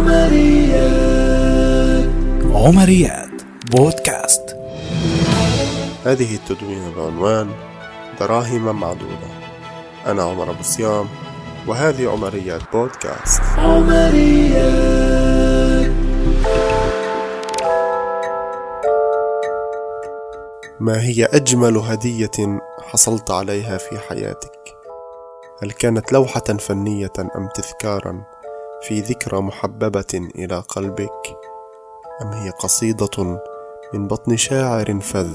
عمريات. عمريات. بودكاست. هذه التدوينة بعنوان دراهم معدودة. أنا عمر أبو صيام وهذه عمريات بودكاست. عمريات. ما هي أجمل هدية حصلت عليها في حياتك؟ هل كانت لوحة فنية أم تذكارا؟ في ذكرى محببة إلى قلبك؟ أم هي قصيدة من بطن شاعر فذ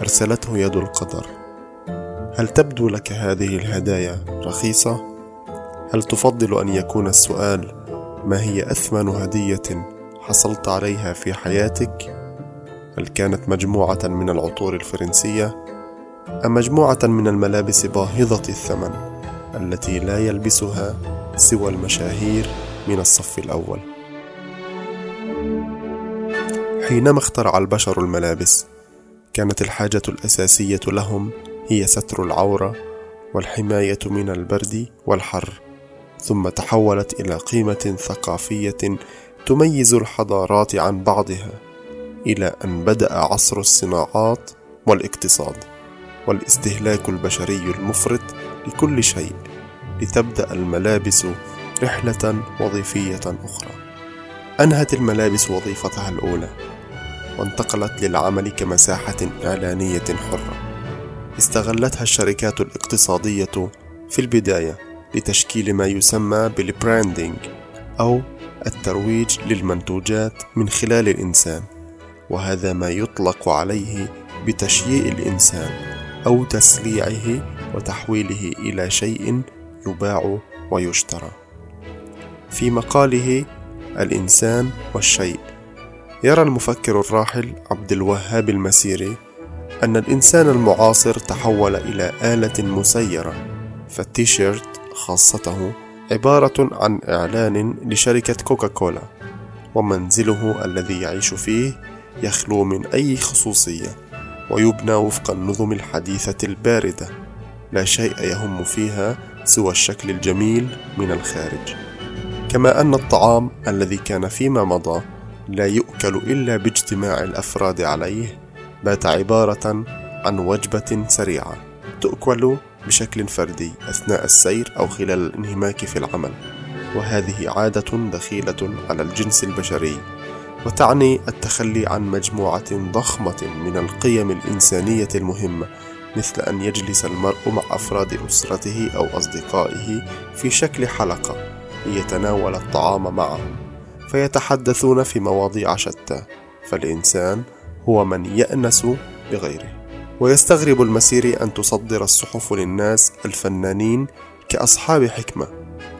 أرسلته يد القدر؟ هل تبدو لك هذه الهدايا رخيصة؟ هل تفضل أن يكون السؤال ما هي أثمن هدية حصلت عليها في حياتك؟ هل كانت مجموعة من العطور الفرنسية؟ أم مجموعة من الملابس باهظة الثمن التي لا يلبسها سوى المشاهير من الصف الأول؟ حينما اخترع البشر الملابس كانت الحاجة الأساسية لهم هي ستر العورة والحماية من البرد والحر ثم تحولت إلى قيمة ثقافية تميز الحضارات عن بعضها إلى أن بدأ عصر الصناعات والاقتصاد والاستهلاك البشري المفرط لكل شيء لتبدأ الملابس رحلة وظيفية أخرى. أنهت الملابس وظيفتها الأولى وانتقلت للعمل كمساحة إعلانية حرة. استغلتها الشركات الاقتصادية في البداية لتشكيل ما يسمى بالبراندينج أو الترويج للمنتوجات من خلال الإنسان وهذا ما يطلق عليه بتشييء الإنسان أو تسليعه وتحويله إلى شيء يباع ويشترى. في مقاله الإنسان والشيء يرى المفكر الراحل عبد الوهاب المسيري أن الإنسان المعاصر تحول إلى آلة مسيرة فالتيشيرت خاصته عبارة عن إعلان لشركة كوكاكولا ومنزله الذي يعيش فيه يخلو من أي خصوصية ويبنى وفق النظم الحديثة الباردة لا شيء يهم فيها سوى الشكل الجميل من الخارج. كما أن الطعام الذي كان فيما مضى لا يؤكل إلا باجتماع الأفراد عليه بات عبارة عن وجبة سريعة تؤكل بشكل فردي أثناء السير أو خلال الانهماك في العمل. وهذه عادة دخيلة على الجنس البشري وتعني التخلي عن مجموعة ضخمة من القيم الإنسانية المهمة مثل أن يجلس المرء مع أفراد أسرته أو أصدقائه في شكل حلقة ليتناول الطعام معهم فيتحدثون في مواضيع شتى فالإنسان هو من يأنس بغيره. ويستغرب المسيري أن تصدر الصحف للناس الفنانين كأصحاب حكمة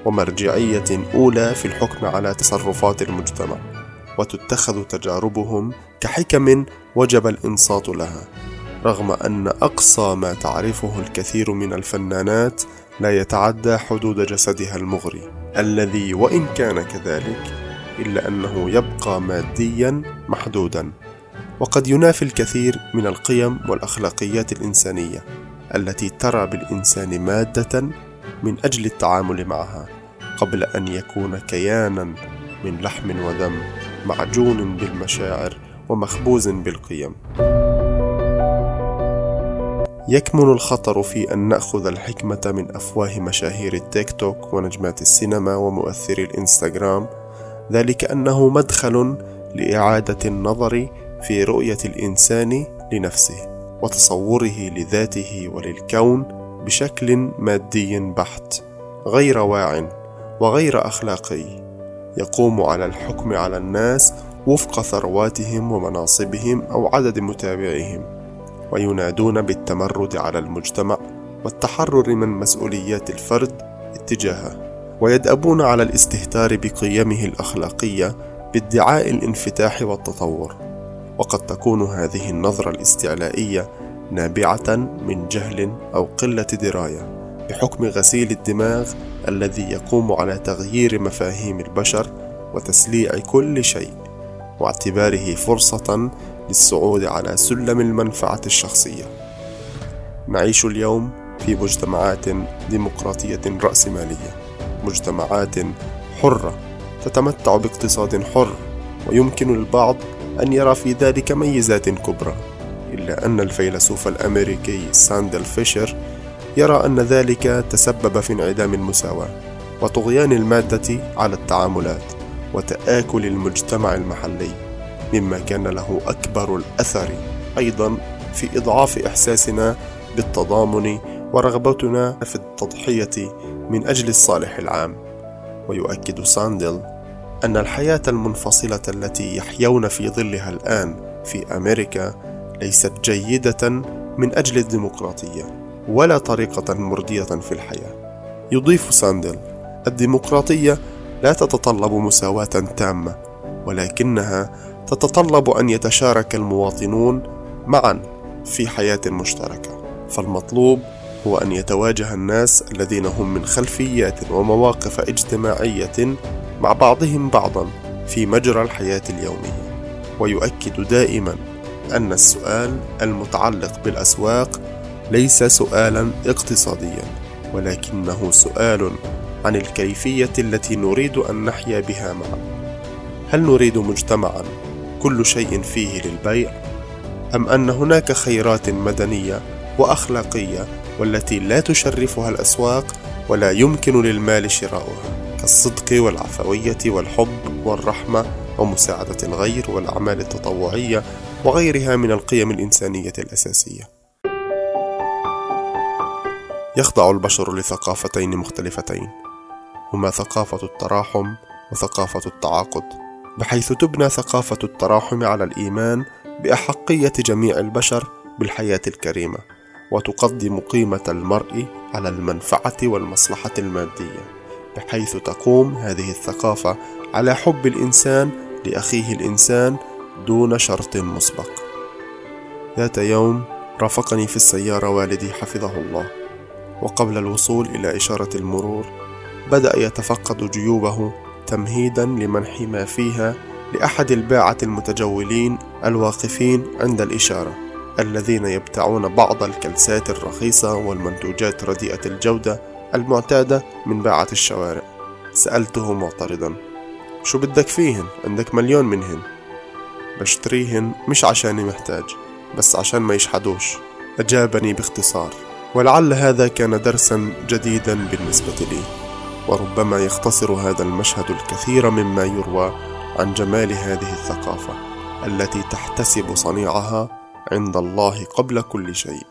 ومرجعية أولى في الحكم على تصرفات المجتمع وتتخذ تجاربهم كحكم وجب الإنصات لها. رغم أن أقصى ما تعرفه الكثير من الفنانات لا يتعدى حدود جسدها المغري الذي وإن كان كذلك إلا أنه يبقى ماديا محدودا. وقد ينافي الكثير من القيم والأخلاقيات الإنسانية التي ترى بالإنسان مادة من أجل التعامل معها قبل أن يكون كيانا من لحم ودم معجون بالمشاعر ومخبوز بالقيم. يكمن الخطر في أن نأخذ الحكمة من أفواه مشاهير التيك توك ونجمات السينما ومؤثري الإنستغرام ذلك أنه مدخل لإعادة النظر في رؤية الإنسان لنفسه وتصوره لذاته وللكون بشكل مادي بحت غير واع وغير أخلاقي يقوم على الحكم على الناس وفق ثرواتهم ومناصبهم أو عدد متابعيهم. وينادون بالتمرد على المجتمع والتحرر من مسؤوليات الفرد اتجاهه ويدأبون على الاستهتار بقيمه الأخلاقية بادعاء الانفتاح والتطور. وقد تكون هذه النظرة الاستعلائية نابعة من جهل أو قلة دراية بحكم غسيل الدماغ الذي يقوم على تغيير مفاهيم البشر وتسليع كل شيء واعتباره فرصة للصعود على سلم المنفعة الشخصية. نعيش اليوم في مجتمعات ديمقراطية رأسمالية، مجتمعات حرة تتمتع باقتصاد حر ويمكن للبعض أن يرى في ذلك ميزات كبرى. إلا أن الفيلسوف الأمريكي ساندل فيشر يرى أن ذلك تسبب في انعدام المساواة وطغيان المادة على التعاملات وتآكل المجتمع المحلي. مما كان له أكبر الأثر. أيضا في إضعاف إحساسنا بالتضامن ورغبتنا في التضحية من أجل الصالح العام. ويؤكد ساندل أن الحياة المنفصلة التي يحيون في ظلها الآن في أمريكا ليست جيدة من أجل الديمقراطية ولا طريقة مرضية في الحياة. يضيف ساندل الديمقراطية لا تتطلب مساواة تامة ولكنها تتطلب أن يتشارك المواطنون معا في حياة مشتركة فالمطلوب هو أن يتواجه الناس الذين هم من خلفيات ومواقف اجتماعية مع بعضهم بعضا في مجرى الحياة اليومية. ويؤكد دائما أن السؤال المتعلق بالأسواق ليس سؤالا اقتصاديا ولكنه سؤال عن الكيفية التي نريد أن نحيا بها معا. هل نريد مجتمعا كل شيء فيه للبيع أم أن هناك خيرات مدنية وأخلاقية والتي لا تشرفها الأسواق ولا يمكن للمال شراؤها كالصدق والعفوية والحب والرحمة ومساعدة الغير والأعمال التطوعية وغيرها من القيم الإنسانية الأساسية. يخضع البشر لثقافتين مختلفتين، هما ثقافة التراحم وثقافة التعاقد، بحيث تبنى ثقافة التراحم على الإيمان بأحقية جميع البشر بالحياة الكريمة، وتقدم قيمة المرء على المنفعة والمصلحة المادية، بحيث تقوم هذه الثقافة على حب الإنسان لأخيه الإنسان دون شرط مسبق. ذات يوم رافقني في السيارة والدي حفظه الله، وقبل الوصول إلى إشارة المرور بدأ يتفقد جيوبه تمهيدا لمنح ما فيها لأحد الباعة المتجولين الواقفين عند الإشارة الذين يبتاعون بعض الكلسات الرخيصة والمنتوجات رديئة الجودة المعتادة من باعة الشوارع. سألته معترضا شو بدك فيهن؟ عندك مليون منهن. بشتريهن مش عشاني محتاج بس عشان ما يشحدوش. أجابني باختصار ولعل هذا كان درسا جديدا بالنسبة لي. وربما يختصر هذا المشهد الكثير مما يروى عن جمال هذه الثقافة التي تحتسب صنيعها عند الله قبل كل شيء.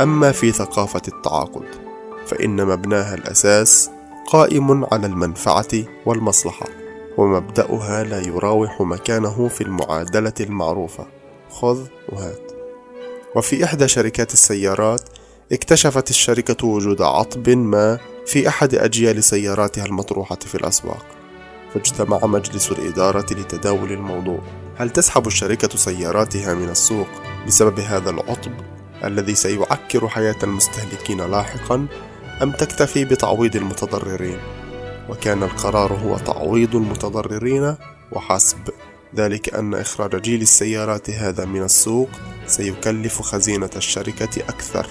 أما في ثقافة التعاقد فإن مبناها الأساس قائم على المنفعة والمصلحة ومبدأها لا يراوح مكانه في المعادلة المعروفة خذ وهات. وفي إحدى شركات السيارات اكتشفت الشركة وجود عطب ما في أحد أجيال سياراتها المطروحة في الأسواق فاجتمع مجلس الإدارة لتداول الموضوع. هل تسحب الشركة سياراتها من السوق بسبب هذا العطب الذي سيعكر حياة المستهلكين لاحقا أم تكتفي بتعويض المتضررين؟ وكان القرار هو تعويض المتضررين وحسب. ذلك أن إخراج جيل السيارات هذا من السوق سيكلف خزينة الشركة أكثر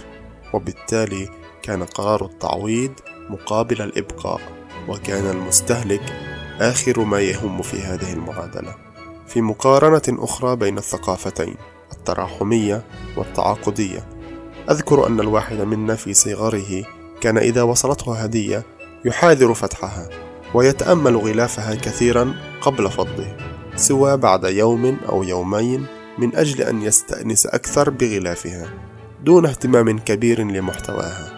وبالتالي كان قرار التعويض مقابل الإبقاء وكان المستهلك آخر ما يهم في هذه المعادلة. في مقارنة أخرى بين الثقافتين التراحمية والتعاقدية. أذكر أن الواحد منا في صغره كان إذا وصلته هدية يحاذر فتحها ويتأمل غلافها كثيرا قبل فضه سوى بعد يوم أو يومين من أجل أن يستأنس أكثر بغلافها دون اهتمام كبير لمحتواها.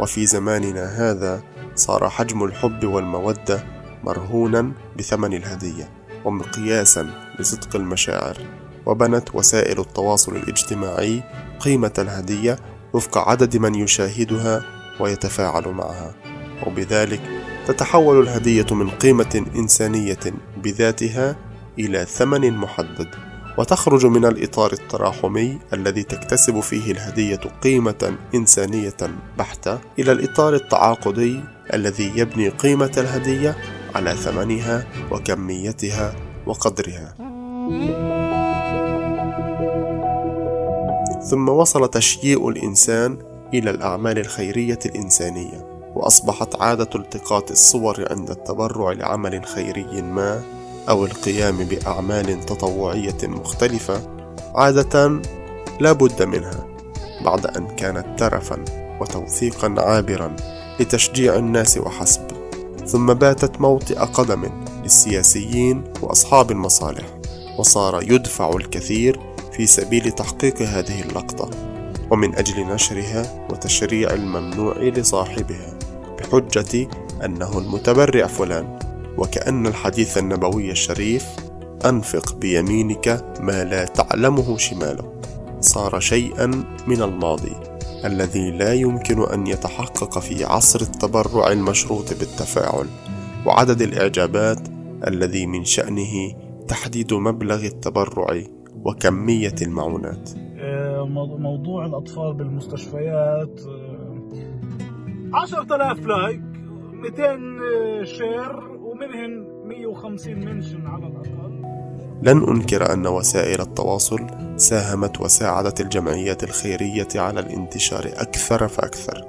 وفي زماننا هذا صار حجم الحب والمودة مرهونا بثمن الهدية ومقياسا لصدق المشاعر وبنت وسائل التواصل الاجتماعي قيمة الهدية وفق عدد من يشاهدها ويتفاعل معها. وبذلك تتحول الهدية من قيمة إنسانية بذاتها إلى ثمن محدد. وتخرج من الإطار التراحمي الذي تكتسب فيه الهدية قيمة إنسانية بحتة إلى الإطار التعاقدي الذي يبني قيمة الهدية على ثمنها وكميتها وقدرها. ثم وصل تشييء الإنسان إلى الأعمال الخيرية الإنسانية وأصبحت عادة التقاط الصور عند التبرع لعمل خيري ما أو القيام بأعمال تطوعية مختلفة عادة لا بد منها بعد أن كانت ترفا وتوثيقا عابرا لتشجيع الناس وحسب. ثم باتت موطئ قدم للسياسيين وأصحاب المصالح وصار يدفع الكثير في سبيل تحقيق هذه اللقطة ومن أجل نشرها وتشريع الممنوع لصاحبها بحجة أنه المتبرع فلان. وكأن الحديث النبوي الشريف أنفق بيمينك ما لا تعلمه شمالك. صار شيئا من الماضي الذي لا يمكن أن يتحقق في عصر التبرع المشروط بالتفاعل وعدد الإعجابات الذي من شأنه تحديد مبلغ التبرع وكمية المعونات. آه، موضوع الأطفال بالمستشفيات آه، عشرة آلاف like 200 share. ومنهن 150 mention على الأقل. لن أنكر أن وسائل التواصل ساهمت وساعدت الجمعيات الخيرية على الانتشار أكثر فأكثر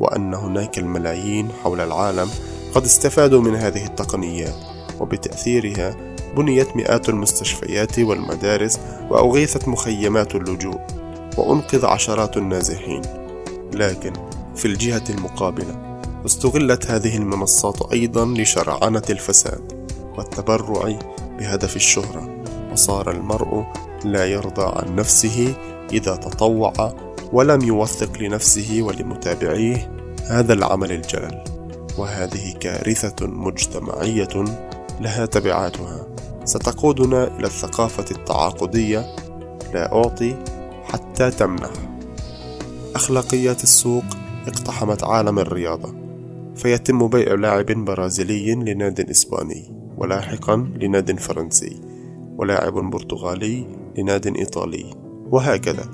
وأن هناك الملايين حول العالم قد استفادوا من هذه التقنيات وبتأثيرها بنيت مئات المستشفيات والمدارس وأغيثت مخيمات اللجوء وأنقذ عشرات النازحين. لكن في الجهة المقابلة استغلت هذه المنصات أيضا لشرعنة الفساد والتبرع بهدف الشهرة وصار المرء لا يرضى عن نفسه إذا تطوع ولم يوثق لنفسه ولمتابعيه هذا العمل الجلل. وهذه كارثة مجتمعية لها تبعاتها. ستقودنا إلى الثقافة التعاقدية لا أعطي حتى تمنح. أخلاقيات السوق اقتحمت عالم الرياضة. فيتم بيع لاعب برازيلي لناد إسباني ولاحقا لناد فرنسي ولاعب برتغالي لناد إيطالي وهكذا.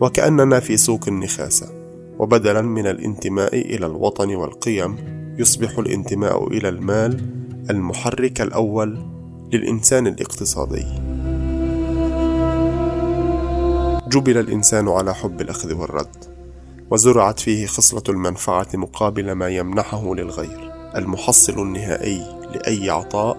وكأننا في سوق النخاسة وبدلا من الانتماء إلى الوطن والقيم يصبح الانتماء إلى المال المحرك الأول للإنسان الاقتصادي. جبل الإنسان على حب الأخذ والرد. وزرعت فيه خصلة المنفعة مقابل ما يمنحه للغير. المحصل النهائي لأي عطاء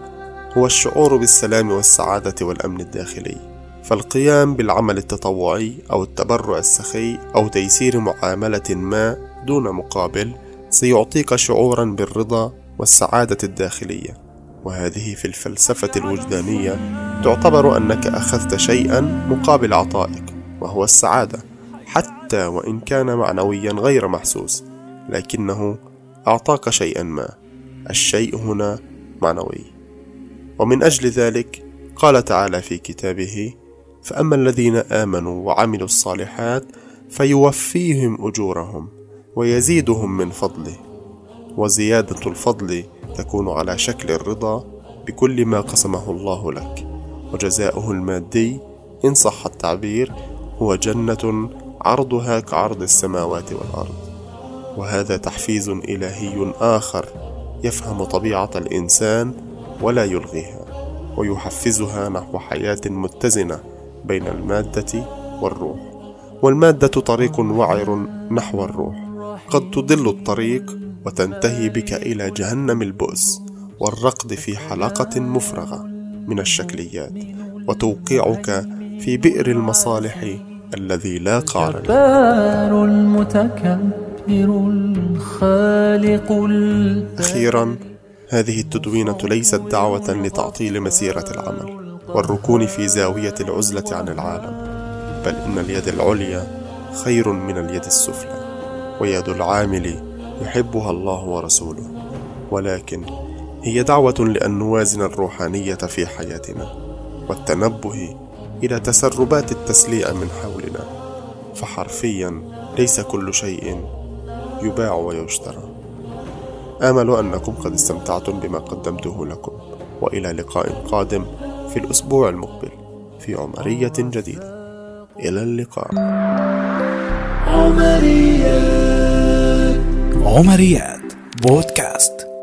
هو الشعور بالسلام والسعادة والأمن الداخلي. فالقيام بالعمل التطوعي أو التبرع السخي أو تيسير معاملة ما دون مقابل سيعطيك شعورا بالرضا والسعادة الداخلية. وهذه في الفلسفة الوجدانية تعتبر أنك أخذت شيئا مقابل عطائك وهو السعادة. حتى وإن كان معنويا غير محسوس لكنه أعطاك شيئا ما. الشيء هنا معنوي. ومن أجل ذلك قال تعالى في كتابه فأما الذين آمنوا وعملوا الصالحات فيوفيهم أجورهم ويزيدهم من فضله وزيادة الفضل تكون على شكل الرضا بكل ما قسمه الله لك وجزاؤه المادي إن صح التعبير هو جنة عرضها كعرض السماوات والأرض. وهذا تحفيز إلهي آخر يفهم طبيعة الإنسان ولا يلغيها ويحفزها نحو حياة متزنة بين المادة والروح. والمادة طريق وعر نحو الروح. قد تضل الطريق وتنتهي بك إلى جهنم البؤس والرقد في حلقة مفرغة من الشكليات وتوقعك في بئر المصالح الذي لا قعر له. المتكبر الخالق أخيرا هذه التدوينة ليست دعوة لتعطيل مسيرة العمل والركون في زاوية العزلة عن العالم بل إن اليد العليا خير من اليد السفلى ويد العامل يحبها الله ورسوله. ولكن هي دعوة لأن نوازن الروحانية في حياتنا والتنبه إلى تسربات التسليع من حولنا فحرفيا ليس كل شيء يباع ويشترى. آمل أنكم قد استمتعتم بما قدمته لكم وإلى لقاء قادم في الأسبوع المقبل في عمرية جديدة. إلى اللقاء. عمريات. عمريات. بودكاست.